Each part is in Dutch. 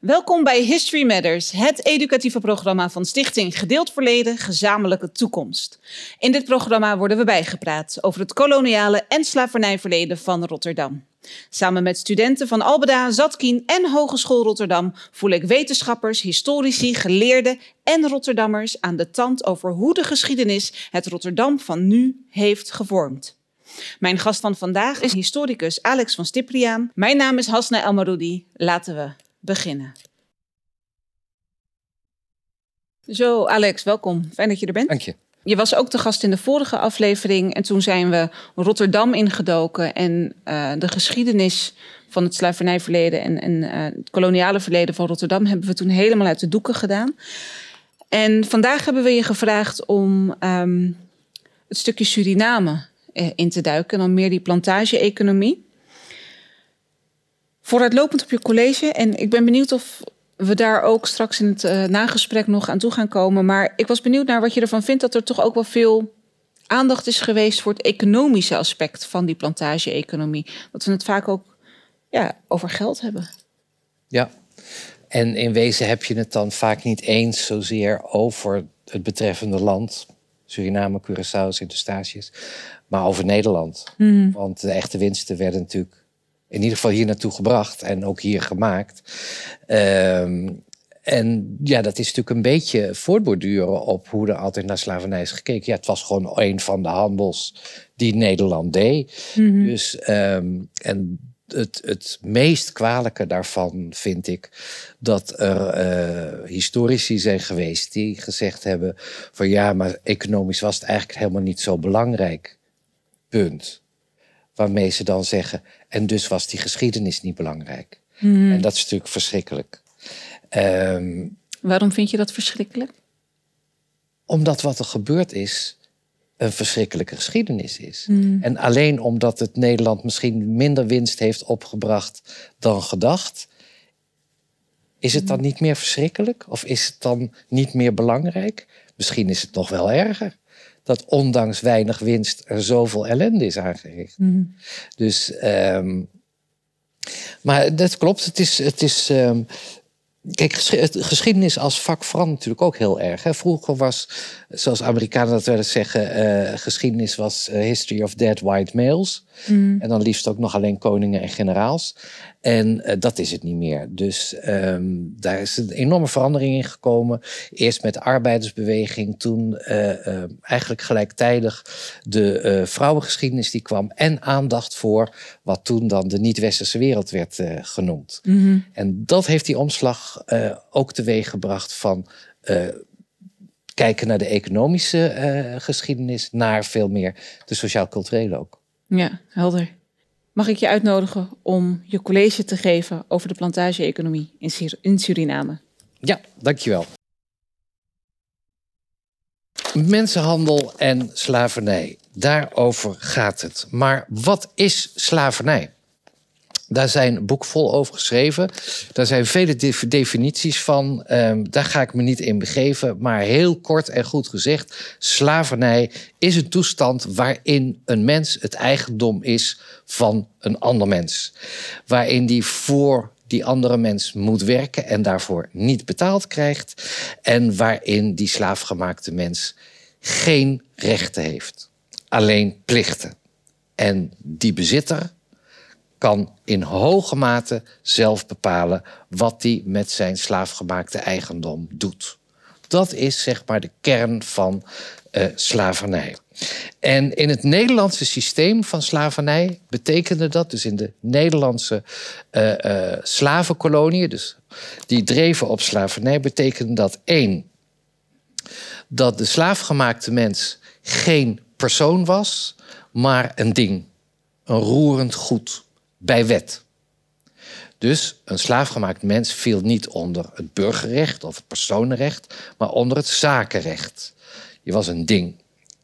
Welkom bij History Matters, het educatieve programma van Stichting Gedeeld Verleden, Gezamenlijke Toekomst. In dit programma worden we bijgepraat over het koloniale en slavernijverleden van Rotterdam. Samen met studenten van Albeda, Zatkien en Hogeschool Rotterdam voel ik wetenschappers, historici, geleerden en Rotterdammers aan de tand over hoe de geschiedenis het Rotterdam van nu heeft gevormd. Mijn gast van vandaag is historicus Alex van Stipriaan. Mijn naam is Hasna Elmaroudi. Laten we beginnen. Zo, Alex, welkom. Fijn dat je er bent. Dank je. Je was ook de gast in de vorige aflevering en toen zijn we Rotterdam ingedoken en uh, de geschiedenis van het slavernijverleden en, en uh, het koloniale verleden van Rotterdam hebben we toen helemaal uit de doeken gedaan. En vandaag hebben we je gevraagd om um, het stukje Suriname uh, in te duiken en dan meer die plantage-economie. Vooruitlopend op je college en ik ben benieuwd of we daar ook straks in het uh, nagesprek nog aan toe gaan komen. Maar ik was benieuwd naar wat je ervan vindt dat er toch ook wel veel aandacht is geweest voor het economische aspect van die plantage-economie. Dat we het vaak ook ja, over geld hebben. Ja, en in wezen heb je het dan vaak niet eens zozeer over het betreffende land, Suriname, Curaçao, Sint-Eustatius, maar over Nederland. Mm. Want de echte winsten werden natuurlijk in ieder geval hier naartoe gebracht en ook hier gemaakt. Um, en ja, dat is natuurlijk een beetje voortborduren op hoe er altijd naar slavernij is gekeken. Ja, het was gewoon een van de handels die Nederland deed. Mm -hmm. Dus, um, en het, het meest kwalijke daarvan vind ik dat er uh, historici zijn geweest die gezegd hebben van ja, maar economisch was het eigenlijk helemaal niet zo belangrijk. Punt. Waarmee ze dan zeggen, en dus was die geschiedenis niet belangrijk. Mm. En dat is natuurlijk verschrikkelijk. Um, Waarom vind je dat verschrikkelijk? Omdat wat er gebeurd is een verschrikkelijke geschiedenis is. Mm. En alleen omdat het Nederland misschien minder winst heeft opgebracht dan gedacht, is het dan niet meer verschrikkelijk? Of is het dan niet meer belangrijk? Misschien is het nog wel erger dat ondanks weinig winst er zoveel ellende is aangericht. Mm. Dus, um, maar dat klopt. Het is, het is um, Kijk, geschiedenis als vak verandert natuurlijk ook heel erg. Hè. Vroeger was, zoals Amerikanen dat willen zeggen, uh, geschiedenis was uh, history of dead white males. Mm. En dan liefst ook nog alleen koningen en generaals. En uh, dat is het niet meer. Dus um, daar is een enorme verandering in gekomen. Eerst met de arbeidersbeweging, toen eigenlijk gelijktijdig de vrouwengeschiedenis die kwam. En aandacht voor wat toen dan de niet-westerse wereld werd genoemd. Mm -hmm. En dat heeft die omslag ook teweeg gebracht van kijken naar de economische uh, geschiedenis, naar veel meer de sociaal-culturele ook. Ja, helder. Mag ik je uitnodigen om je college te geven over de plantage-economie in, in Suriname? Ja, dankjewel. Mensenhandel en slavernij, daarover gaat het. Maar wat is slavernij? Daar zijn een vol over geschreven. Daar zijn vele definities van. Um, daar ga ik me niet in begeven. Maar heel kort en goed gezegd: slavernij is een toestand waarin een mens het eigendom is van een ander mens. Waarin die voor die andere mens moet werken en daarvoor niet betaald krijgt. En waarin die slaafgemaakte mens geen rechten heeft, alleen plichten. En die bezitter kan in hoge mate zelf bepalen wat hij met zijn slaafgemaakte eigendom doet. Dat is zeg maar de kern van uh, slavernij. En in het Nederlandse systeem van slavernij betekende dat, dus in de Nederlandse uh, uh, slavenkoloniën, dus die dreven op slavernij, betekende dat één, dat de slaafgemaakte mens geen persoon was, maar een ding, een roerend goed bij wet. Dus een slaafgemaakt mens viel niet onder het burgerrecht of het personenrecht, maar onder het zakenrecht. Je was een ding.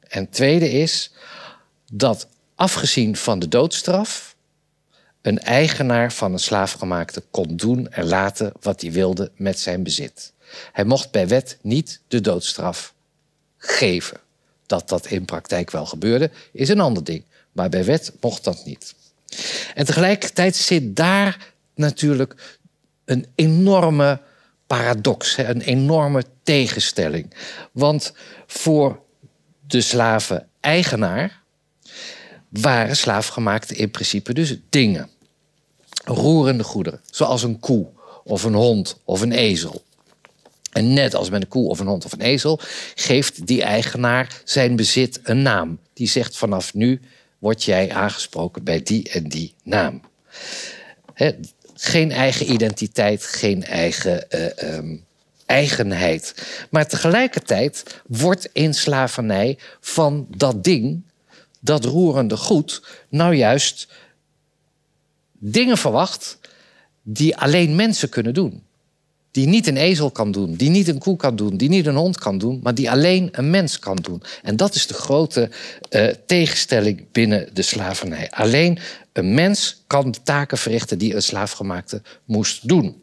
En tweede is dat afgezien van de doodstraf, een eigenaar van een slaafgemaakte kon doen en laten wat hij wilde met zijn bezit. Hij mocht bij wet niet de doodstraf geven. Dat dat in praktijk wel gebeurde, is een ander ding. Maar bij wet mocht dat niet. En tegelijkertijd zit daar natuurlijk een enorme paradox, een enorme tegenstelling. Want voor de slaven-eigenaar waren slaafgemaakte in principe dus dingen. Roerende goederen, zoals een koe of een hond of een ezel. En net als met een koe of een hond of een ezel, geeft die eigenaar zijn bezit een naam. Die zegt vanaf nu word jij aangesproken bij die en die naam. geen eigen identiteit, geen eigen uh, um, eigenheid. Maar tegelijkertijd wordt in slavernij van dat ding, dat roerende goed, nou juist dingen verwacht die alleen mensen kunnen doen. Die niet een ezel kan doen, die niet een koe kan doen, die niet een hond kan doen, maar die alleen een mens kan doen. En dat is de grote uh, tegenstelling binnen de slavernij. Alleen een mens kan de taken verrichten die een slaafgemaakte moest doen.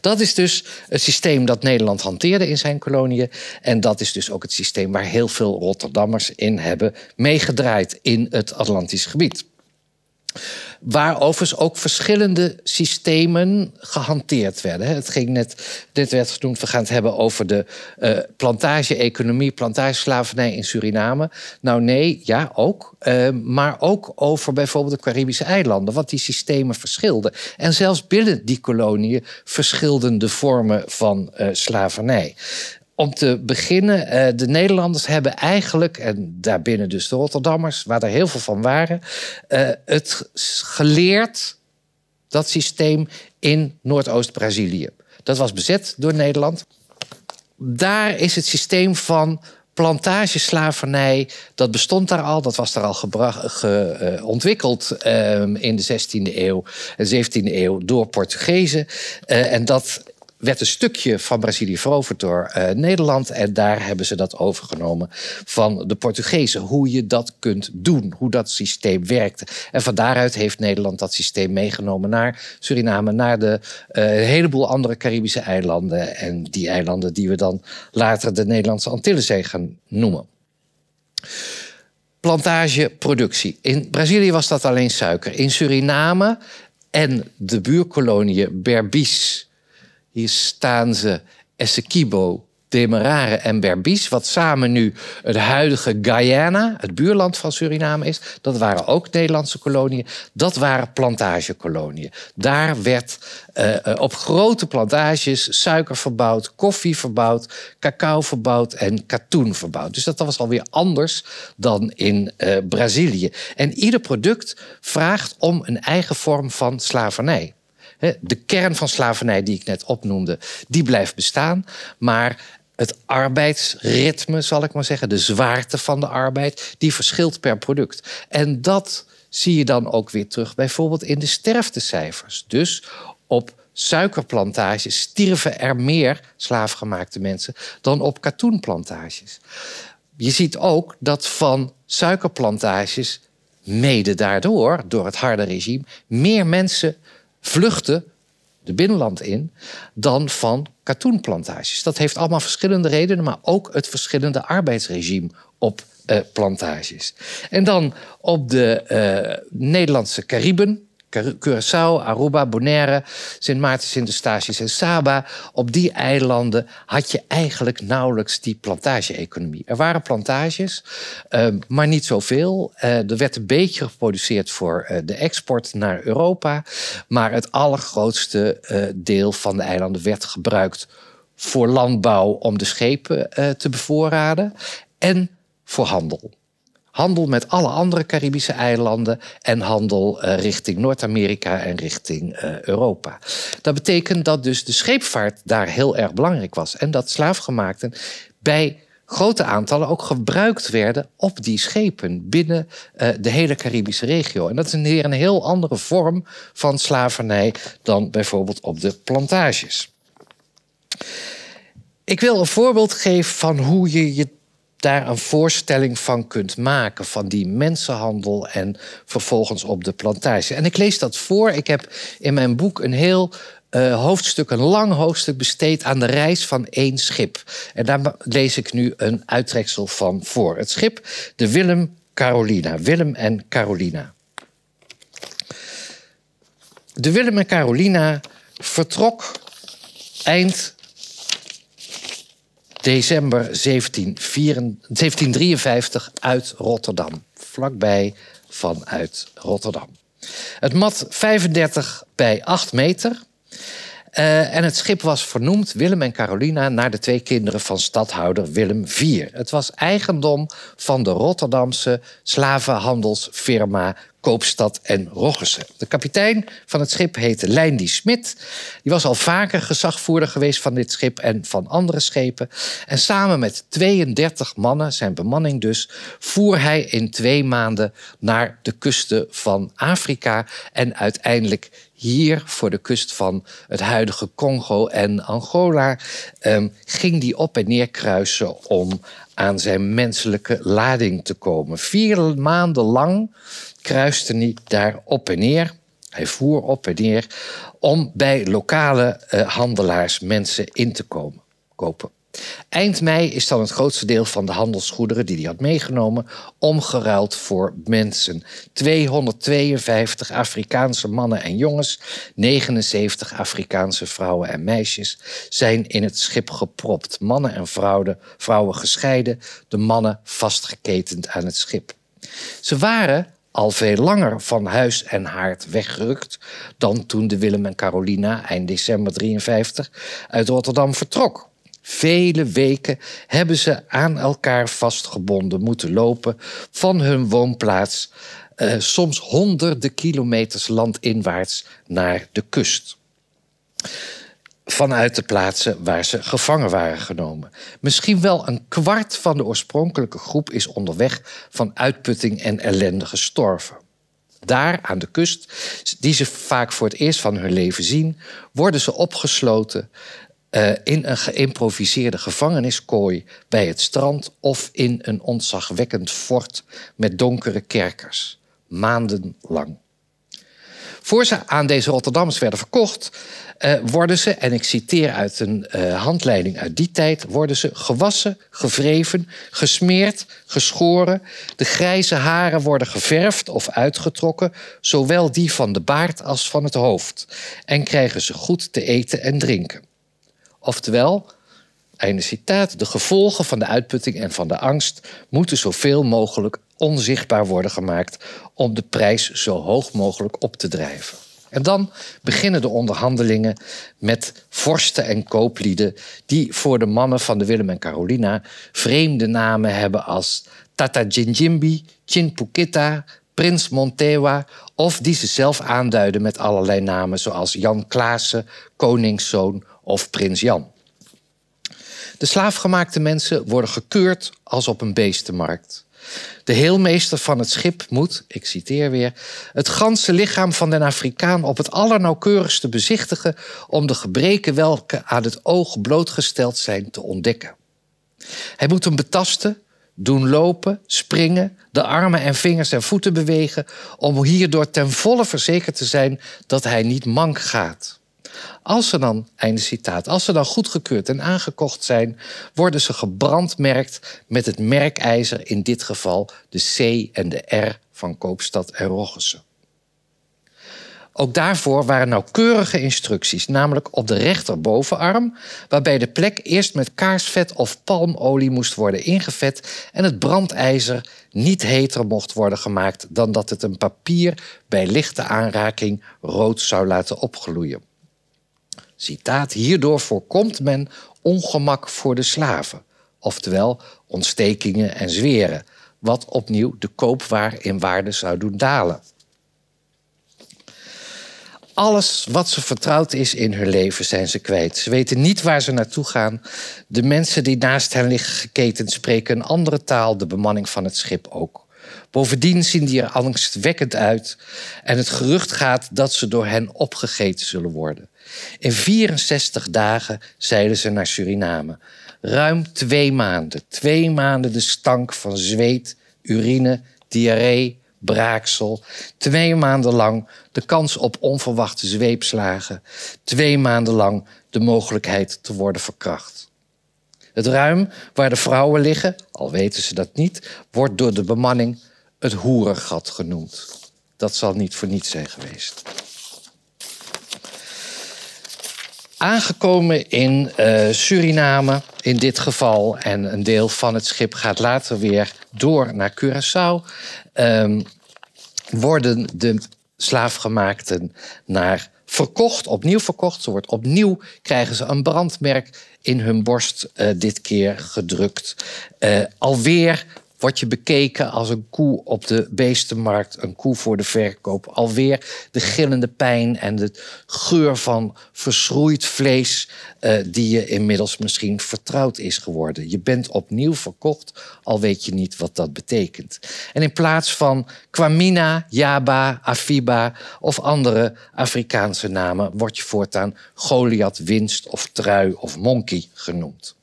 Dat is dus het systeem dat Nederland hanteerde in zijn koloniën. En dat is dus ook het systeem waar heel veel Rotterdammers in hebben meegedraaid in het Atlantisch gebied. Waar ook verschillende systemen gehanteerd werden. Het ging net, dit werd genoemd, we gaan het hebben over de uh, plantage-economie, plantageslavernij in Suriname. Nou nee, ja ook. Uh, maar ook over bijvoorbeeld de Caribische eilanden, wat die systemen verschilden. En zelfs binnen die koloniën verschilden de vormen van uh, slavernij om te beginnen, uh, de Nederlanders hebben eigenlijk, en daarbinnen dus de Rotterdammers, waar er heel veel van waren, uh, het geleerd, dat systeem, in Noordoost-Brazilië. Dat was bezet door Nederland. Daar is het systeem van plantageslavernij, dat bestond daar al, dat was daar al ge, uh, ontwikkeld in de 16e eeuw en 17e eeuw door Portugezen. en dat werd een stukje van Brazilië veroverd door uh, Nederland. En daar hebben ze dat overgenomen van de Portugezen. Hoe je dat kunt doen, hoe dat systeem werkte. En van daaruit heeft Nederland dat systeem meegenomen naar Suriname, naar de uh, heleboel andere Caribische eilanden. En die eilanden die we dan later de Nederlandse Antillenzee gaan noemen plantageproductie. In Brazilië was dat alleen suiker. In Suriname en de buurkolonie Berbice hier staan ze Essequibo, Demerara en Berbice, wat samen nu het huidige Guyana, het buurland van Suriname is. Dat waren ook Nederlandse koloniën. Dat waren plantagekoloniën. Daar werd uh, op grote plantages suiker verbouwd, koffie verbouwd, cacao verbouwd en katoen verbouwd. Dus dat was alweer anders dan in uh, Brazilië. En ieder product vraagt om een eigen vorm van slavernij. De kern van slavernij die ik net opnoemde, die blijft bestaan. Maar het arbeidsritme, zal ik maar zeggen, de zwaarte van de arbeid, die verschilt per product. En dat zie je dan ook weer terug, bijvoorbeeld in de sterftecijfers. Dus op suikerplantages stierven er meer slaafgemaakte mensen dan op katoenplantages. Je ziet ook dat van suikerplantages, mede daardoor, door het harde regime, meer mensen vluchten de binnenland in dan van katoenplantages. Dat heeft allemaal verschillende redenen, maar ook het verschillende arbeidsregime op uh, plantages. En dan op de uh, Nederlandse Cariben, Curaçao, Aruba, Bonaire, Sint Maarten, Sint Eustatius en Saba. Op die eilanden had je eigenlijk nauwelijks die plantage-economie. Er waren plantages, uh, maar niet zoveel. Uh, er werd een beetje geproduceerd voor uh, de export naar Europa. Maar het allergrootste deel van de eilanden werd gebruikt voor landbouw om de schepen te bevoorraden en voor handel handel met alle andere Caribische eilanden en handel uh, richting Noord-Amerika en richting uh, Europa. Dat betekent dat dus de scheepvaart daar heel erg belangrijk was en dat slaafgemaakten bij grote aantallen ook gebruikt werden op die schepen binnen uh, de hele Caribische regio. En dat is een, een heel andere vorm van slavernij dan bijvoorbeeld op de plantages. Ik wil een voorbeeld geven van hoe je je daar een voorstelling van kunt maken van die mensenhandel en vervolgens op de plantage. En ik lees dat voor. Ik heb in mijn boek een heel uh, hoofdstuk, een lang hoofdstuk besteed aan de reis van één schip. En daar lees ik nu een uittreksel van voor. Het schip, de Willem Carolina. Willem en Carolina. De Willem en Carolina vertrok eind december 1753 uit Rotterdam. Vlakbij vanuit Rotterdam. Het mat 35 bij 8 meter. Uh, en het schip was vernoemd, Willem en Carolina, naar de twee kinderen van stadhouder Willem IV. Het was eigendom van de Rotterdamse slavenhandelsfirma Koopstad en Roggessen. De kapitein van het schip heette Leindi Smit. Die was al vaker gezagvoerder geweest van dit schip en van andere schepen. En samen met 32 mannen, zijn bemanning dus, voer hij in twee maanden naar de kusten van Afrika en uiteindelijk hier voor de kust van het huidige Congo en Angola eh, ging die op en neer kruisen om aan zijn menselijke lading te komen. Vier maanden lang kruiste hij daar op en neer. Hij voer op en neer om bij lokale eh, handelaars mensen in te komen, kopen. Eind mei is dan het grootste deel van de handelsgoederen die hij had meegenomen omgeruild voor mensen. 252 Afrikaanse mannen en jongens, 79 Afrikaanse vrouwen en meisjes zijn in het schip gepropt. Mannen en vrouwen, vrouwen gescheiden, de mannen vastgeketend aan het schip. Ze waren al veel langer van huis en haard weggerukt dan toen de Willem en Carolina eind december 53 uit Rotterdam vertrok. Vele weken hebben ze aan elkaar vastgebonden moeten lopen van hun woonplaats, eh, soms honderden kilometers landinwaarts naar de kust. Vanuit de plaatsen waar ze gevangen waren genomen. Misschien wel een kwart van de oorspronkelijke groep is onderweg van uitputting en ellende gestorven. Daar aan de kust, die ze vaak voor het eerst van hun leven zien, worden ze opgesloten uh, in een geïmproviseerde gevangeniskooi bij het strand of in een ontzagwekkend fort met donkere kerkers. Maandenlang. Voor ze aan deze Rotterdammers werden verkocht, uh, worden ze, en ik citeer uit een uh, handleiding uit die tijd, worden ze gewassen, gevreven, gesmeerd, geschoren. De grijze haren worden geverfd of uitgetrokken, zowel die van de baard als van het hoofd. En krijgen ze goed te eten en drinken. Oftewel, einde citaat, de gevolgen van de uitputting en van de angst moeten zoveel mogelijk onzichtbaar worden gemaakt om de prijs zo hoog mogelijk op te drijven. En dan beginnen de onderhandelingen met vorsten en kooplieden die voor de mannen van de Willem en Carolina vreemde namen hebben als Tata Jinjimbi, Chinpukita, Prins Montewa of die ze zelf aanduiden met allerlei namen zoals Jan Klaassen, Koningszoon of prins Jan. De slaafgemaakte mensen worden gekeurd als op een beestenmarkt. De heelmeester van het schip moet, ik citeer weer, het ganse lichaam van den Afrikaan op het allernauwkeurigste bezichtigen om de gebreken welke aan het oog blootgesteld zijn te ontdekken. Hij moet hem betasten, doen lopen, springen, de armen en vingers en voeten bewegen om hierdoor ten volle verzekerd te zijn dat hij niet mank gaat. Als ze dan, einde citaat, als ze dan goedgekeurd en aangekocht zijn, worden ze gebrandmerkt met het merkijzer, in dit geval de C en de R van Koopstad en. Ook daarvoor waren nauwkeurige instructies, namelijk op de rechterbovenarm, waarbij de plek eerst met kaarsvet of palmolie moest worden ingevet en het brandijzer niet heter mocht worden gemaakt dan dat het een papier bij lichte aanraking rood zou laten opgloeien. Citaat, hierdoor voorkomt men ongemak voor de slaven, oftewel ontstekingen en zweren, wat opnieuw de koopwaar in waarde zou doen dalen. Alles wat ze vertrouwd is in hun leven zijn ze kwijt. Ze weten niet waar ze naartoe gaan. De mensen die naast hen liggen geketend spreken een andere taal, de bemanning van het schip ook. Bovendien zien die er angstwekkend uit en het gerucht gaat dat ze door hen opgegeten zullen worden. In 64 dagen zeilden ze naar Suriname. Ruim twee maanden. Twee maanden de stank van zweet, urine, diarree, braaksel. Twee maanden lang de kans op onverwachte zweepslagen. Twee maanden lang de mogelijkheid te worden verkracht. Het ruim waar de vrouwen liggen, al weten ze dat niet, wordt door de bemanning het hoerengat genoemd. Dat zal niet voor niets zijn geweest. Aangekomen in uh, Suriname in dit geval. En een deel van het schip gaat later weer door naar Curaçao. Um, worden de slaafgemaakten naar verkocht, opnieuw verkocht. Ze wordt opnieuw krijgen ze een brandmerk in hun borst, uh, dit keer gedrukt. Uh, alweer word je bekeken als een koe op de beestenmarkt, een koe voor de verkoop. Alweer de gillende pijn en de geur van verschroeid vlees, uh, die je inmiddels misschien vertrouwd is geworden. Je bent opnieuw verkocht, al weet je niet wat dat betekent. En in plaats van Kwamina, Jaba, Afiba of andere Afrikaanse namen, word je voortaan Goliath, Winst of Trui of Monkey genoemd.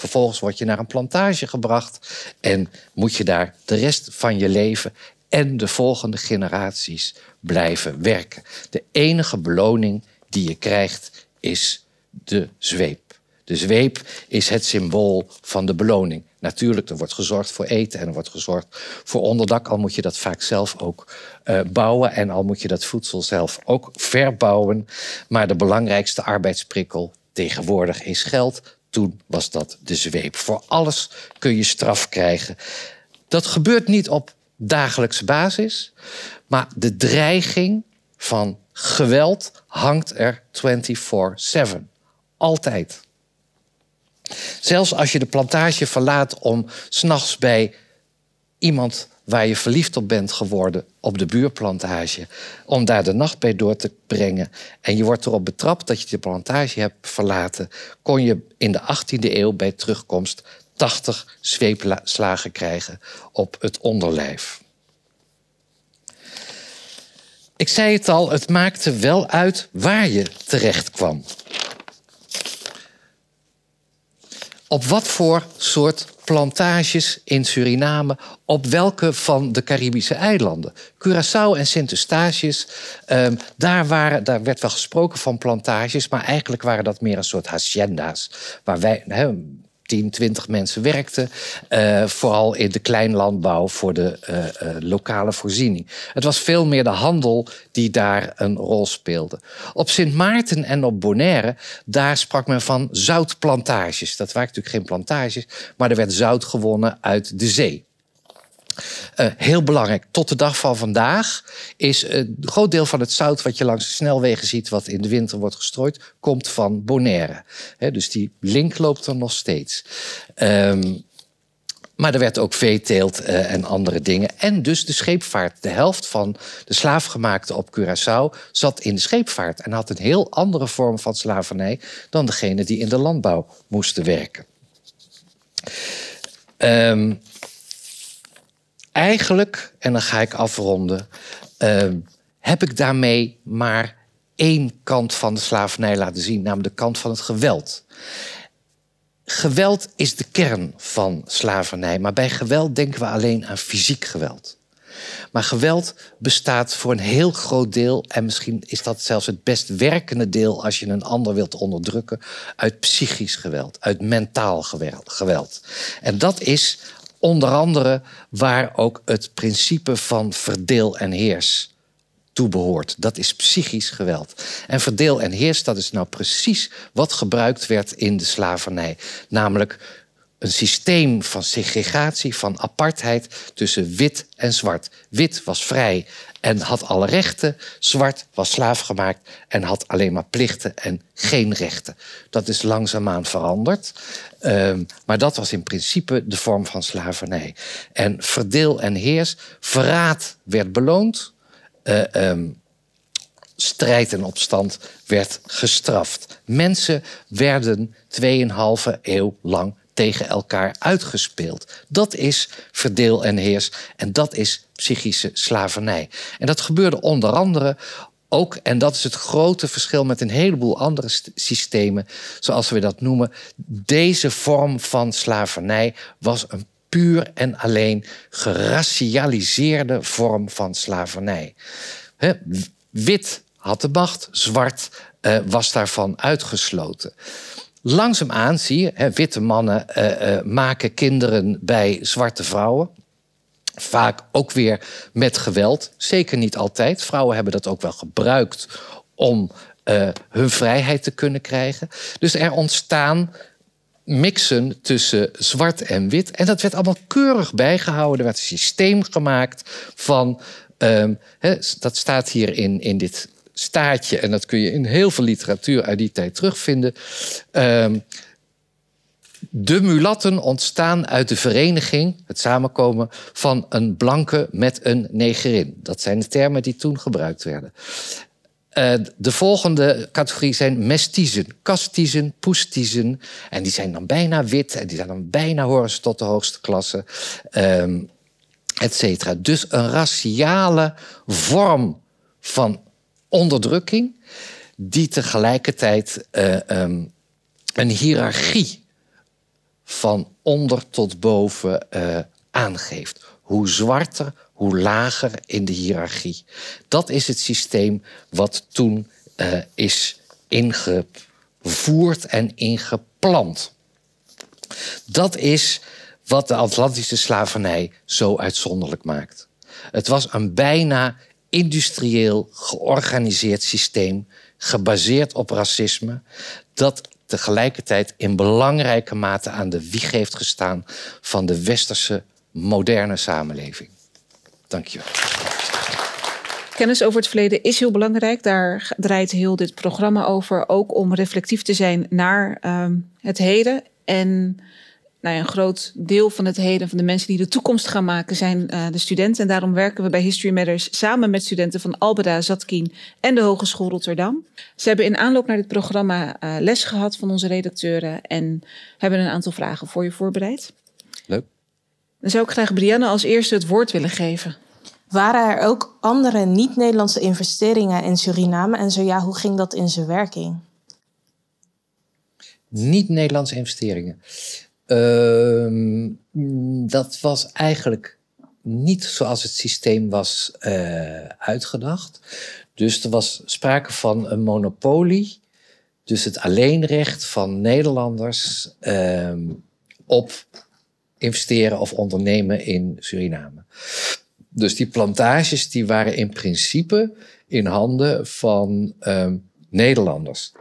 Vervolgens word je naar een plantage gebracht en moet je daar de rest van je leven en de volgende generaties blijven werken. De enige beloning die je krijgt is de zweep. De zweep is het symbool van de beloning. Natuurlijk, er wordt gezorgd voor eten en er wordt gezorgd voor onderdak. Al moet je dat vaak zelf ook uh, bouwen en al moet je dat voedsel zelf ook verbouwen. Maar de belangrijkste arbeidsprikkel tegenwoordig is geld. Toen was dat de zweep. Voor alles kun je straf krijgen. Dat gebeurt niet op dagelijkse basis, maar de dreiging van geweld hangt er 24/7. Altijd. Zelfs als je de plantage verlaat om s'nachts bij iemand waar je verliefd op bent geworden op de buurplantage. Om daar de nacht bij door te brengen. En je wordt erop betrapt dat je de plantage hebt verlaten. Kon je in de 18e eeuw bij terugkomst 80 zweepslagen krijgen op het onderlijf. Ik zei het al, het maakte wel uit waar je terecht kwam. Op wat voor soort plantages in Suriname op welke van de Caribische eilanden. Curaçao en Sint-Eustatius, um, daar, daar werd wel gesproken van plantages, maar eigenlijk waren dat meer een soort hacienda's. Waar wij, 10, 20 mensen werkten. Uh, vooral in de kleinlandbouw voor de uh, uh, lokale voorziening. Het was veel meer de handel die daar een rol speelde. Op Sint Maarten en op Bonaire, daar sprak men van zoutplantages. Dat waren natuurlijk geen plantages, maar er werd zout gewonnen uit de zee. Uh, heel belangrijk, tot de dag van vandaag is een groot deel van het zout wat je langs de snelwegen ziet, wat in de winter wordt gestrooid, komt van Bonaire. Dus die link loopt er nog steeds. Um, maar er werd ook veeteelt uh, en andere dingen. En dus de scheepvaart. De helft van de slaafgemaakten op Curaçao zat in de scheepvaart. En had een heel andere vorm van slavernij dan degene die in de landbouw moesten werken. Um, eigenlijk, en dan ga ik afronden, uh, heb ik daarmee maar één kant van de slavernij laten zien, namelijk de kant van het geweld. Geweld is de kern van slavernij, maar bij geweld denken we alleen aan fysiek geweld. Maar geweld bestaat voor een heel groot deel, en misschien is dat zelfs het best werkende deel als je een ander wilt onderdrukken, uit psychisch geweld, uit mentaal geweld. En dat is Onder andere waar ook het principe van verdeel en heers toe behoort. Dat is psychisch geweld. En verdeel en heers, dat is nou precies wat gebruikt werd in de slavernij. Namelijk een systeem van segregatie, van apartheid tussen wit en zwart. Wit was vrij en had alle rechten. Zwart was slaafgemaakt en had alleen maar plichten en geen rechten. Dat is langzaamaan veranderd. Um, maar dat was in principe de vorm van slavernij. En verdeel en heers, verraad werd beloond. Uh, strijd en opstand werd gestraft. Mensen werden 2,5 eeuw lang tegen elkaar uitgespeeld. Dat is verdeel en heers en dat is psychische slavernij. En dat gebeurde onder andere ook, en dat is het grote verschil met een heleboel andere systemen, zoals we dat noemen, deze vorm van slavernij was een puur en alleen geracialiseerde vorm van slavernij. wit had de macht, zwart uh, was daarvan uitgesloten. Langzaamaan zie je, hè, witte mannen uh, uh, maken kinderen bij zwarte vrouwen. Vaak ook weer met geweld. Zeker niet altijd. Vrouwen hebben dat ook wel gebruikt om uh, hun vrijheid te kunnen krijgen. Dus er ontstaan mixen tussen zwart en wit. En dat werd allemaal keurig bijgehouden. Er werd een systeem gemaakt van. Um, dat staat hier in, in dit staatje. En dat kun je in heel veel literatuur uit die tijd terugvinden. Um, de mulatten ontstaan uit de vereniging, het samenkomen van een blanke met een negerin. Dat zijn de termen die toen gebruikt werden. Uh, de volgende categorie zijn mestiezen, kastiezen, poestiezen. En die zijn dan bijna wit en die zijn dan bijna horen tot de hoogste klasse, um, et cetera. Dus een raciale vorm van onderdrukking, die tegelijkertijd uh, um, een hiërarchie van onder tot boven uh, aangeeft. Hoe zwarter, hoe lager in de hiërarchie. Dat is het systeem wat toen uh, is ingevoerd en ingeplant. Dat is wat de Atlantische slavernij zo uitzonderlijk maakt. Het was een bijna industrieel georganiseerd systeem, gebaseerd op racisme, dat tegelijkertijd in belangrijke mate aan de wieg heeft gestaan van de westerse moderne samenleving. Dank je. Kennis over het verleden is heel belangrijk. Daar draait heel dit programma over. Ook om reflectief te zijn naar uh, het heden. En nou ja, een groot deel van het heden, van de mensen die de toekomst gaan maken, zijn uh, de studenten. En daarom werken we bij History Matters samen met studenten van Albeda, Zatkien en de Hogeschool Rotterdam. Ze hebben in aanloop naar dit programma uh, les gehad van onze redacteuren en hebben een aantal vragen voor je voorbereid. Leuk. Dan zou ik graag Brianne als eerste het woord willen geven. Waren er ook andere niet-Nederlandse investeringen in Suriname? En zo ja, hoe ging dat in zijn werking? Niet-Nederlandse investeringen. Uh, dat was eigenlijk niet zoals het systeem was uh, uitgedacht. Dus er was sprake van een monopolie. Dus het alleenrecht van Nederlanders uh, op investeren of ondernemen in Suriname. Dus die plantages die waren in principe in handen van uh, Nederlanders.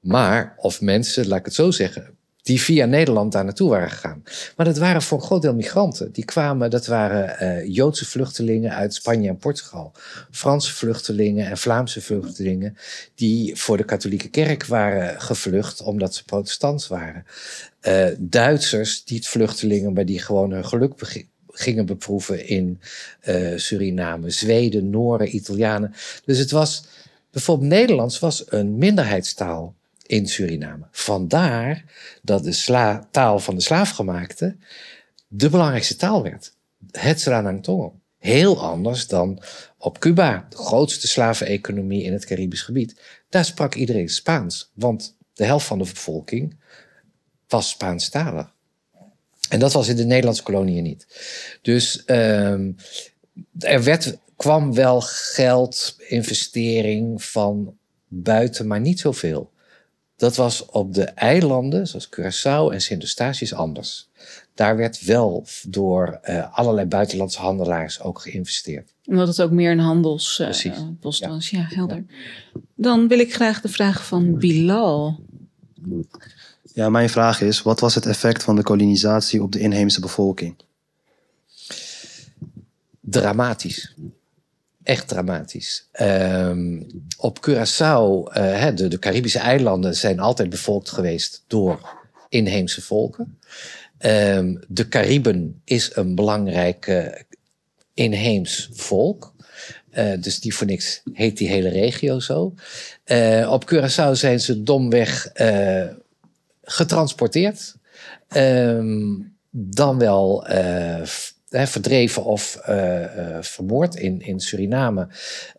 Maar of mensen, laat ik het zo zeggen, die via Nederland daar naartoe waren gegaan. Maar dat waren voor een groot deel migranten. Die kwamen, dat waren uh, Joodse vluchtelingen uit Spanje en Portugal. Franse vluchtelingen en Vlaamse vluchtelingen. Die voor de katholieke kerk waren gevlucht omdat ze protestants waren. Uh, Duitsers, die vluchtelingen, maar die gewoon hun geluk gingen beproeven in uh, Suriname. Zweden, Nooren, Italianen. Dus het was, bijvoorbeeld Nederlands was een minderheidstaal in Suriname. Vandaar dat de taal van de slaafgemaakte de belangrijkste taal werd. Het Sranang Heel anders dan op Cuba, de grootste slaveneconomie in het Caribisch gebied. Daar sprak iedereen Spaans, want de helft van de bevolking was Spaanstalig. En dat was in de Nederlandse koloniën niet. Dus um, er werd, kwam wel geld, investering van buiten, maar niet zoveel. Dat was op de eilanden, zoals Curaçao en Sint-Eustatius, anders. Daar werd wel door uh, allerlei buitenlandse handelaars ook geïnvesteerd. Omdat het ook meer een handelspost uh, ja. was. Ja, helder. Ja. Dan wil ik graag de vraag van Bilal. Ja, mijn vraag is: wat was het effect van de kolonisatie op de inheemse bevolking? Dramatisch echt dramatisch. Um, op Curaçao, uh, de, de, Caribische eilanden zijn altijd bevolkt geweest door inheemse volken. Um, de Cariben is een belangrijk inheems volk. Uh, dus die voor niks heet die hele regio zo. op Curaçao zijn ze domweg getransporteerd. Um, dan wel verdreven of uh, uh, vermoord in, in Suriname.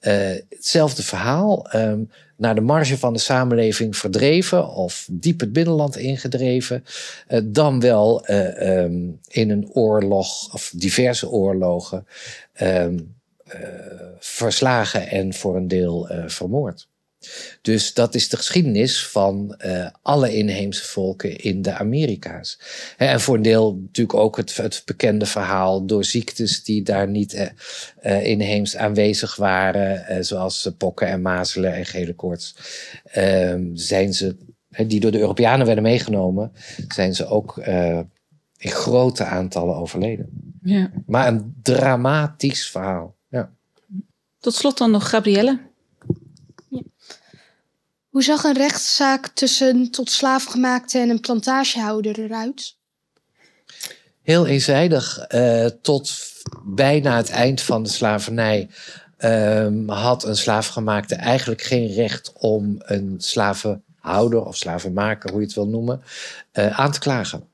Uh, hetzelfde verhaal. Um, naar de marge van de samenleving verdreven of diep het binnenland ingedreven. dan wel um, in een oorlog of diverse oorlogen um, verslagen en voor een deel vermoord. Dus dat is de geschiedenis van uh, alle inheemse volken in de Amerika's. En voor een deel natuurlijk ook het, het bekende verhaal door ziektes die daar niet uh, uh, inheems aanwezig waren, zoals pokken en mazelen en gele koorts. Ehm, zijn ze, die door de Europeanen werden meegenomen, zijn ze ook in grote aantallen overleden. Ja. Maar een dramatisch verhaal. Ja. Tot slot dan nog Gabrielle. Hoe zag een rechtszaak tussen tot slaafgemaakte en een plantagehouder eruit? Heel eenzijdig. Uh, tot bijna het eind van de slavernij um, had een slaafgemaakte eigenlijk geen recht om een slavenhouder of slavenmaker, hoe je het wil noemen, uh, aan te klagen.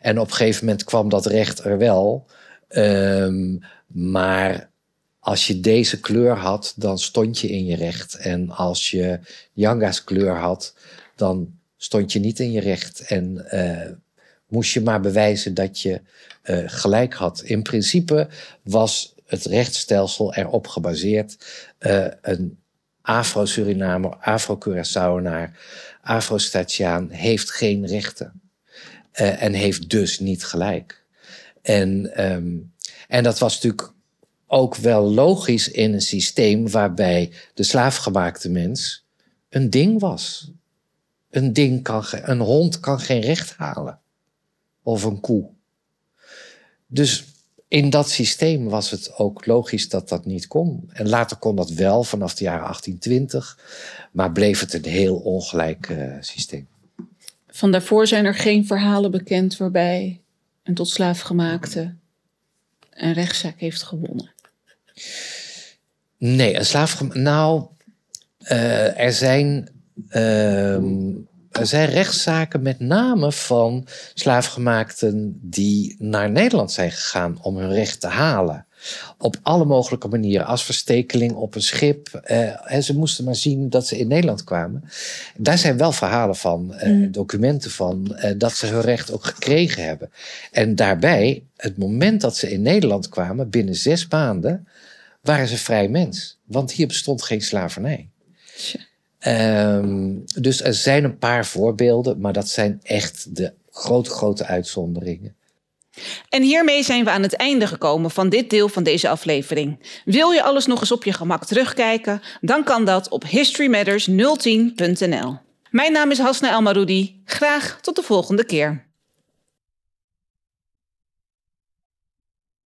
En op een gegeven moment kwam dat recht er wel. Um, maar als je deze kleur had, dan stond je in je recht. En als je Yanga's kleur had, dan stond je niet in je recht. En uh, moest je maar bewijzen dat je uh, gelijk had. In principe was het rechtsstelsel erop gebaseerd. Uh, een Afro-Surinamer, Afro-Curaçaoenaar, Afro-Statiaan heeft geen rechten. en heeft dus niet gelijk. En, um, en dat was natuurlijk ook wel logisch in een systeem waarbij de slaafgemaakte mens een ding was. Een, ding kan, een hond kan geen recht halen. Of een koe. Dus in dat systeem was het ook logisch dat dat niet kon. En later kon dat wel vanaf de jaren 1820, maar bleef het een heel ongelijk uh, systeem. Van daarvoor zijn er geen verhalen bekend waarbij een tot slaafgemaakte een rechtszaak heeft gewonnen. Nee, een slaafgemaakte. Nou, uh, er zijn. Uh, er zijn rechtszaken met name van slaafgemaakten die naar Nederland zijn gegaan om hun recht te halen. Op alle mogelijke manieren, als verstekeling op een schip. Uh, en ze moesten maar zien dat ze in Nederland kwamen. Daar zijn wel verhalen van, uh, mm. documenten van, dat ze hun recht ook gekregen hebben. En daarbij, het moment dat ze in Nederland kwamen, binnen zes maanden, waren ze vrij mens. Want hier bestond geen slavernij. Um, dus er zijn een paar voorbeelden, maar dat zijn echt de grote, grote uitzonderingen. En hiermee zijn we aan het einde gekomen van dit deel van deze aflevering. Wil je alles nog eens op je gemak terugkijken? Dan kan dat op historymatters010.nl. Mijn naam is Hasna Elmaroudi. Graag tot de volgende keer.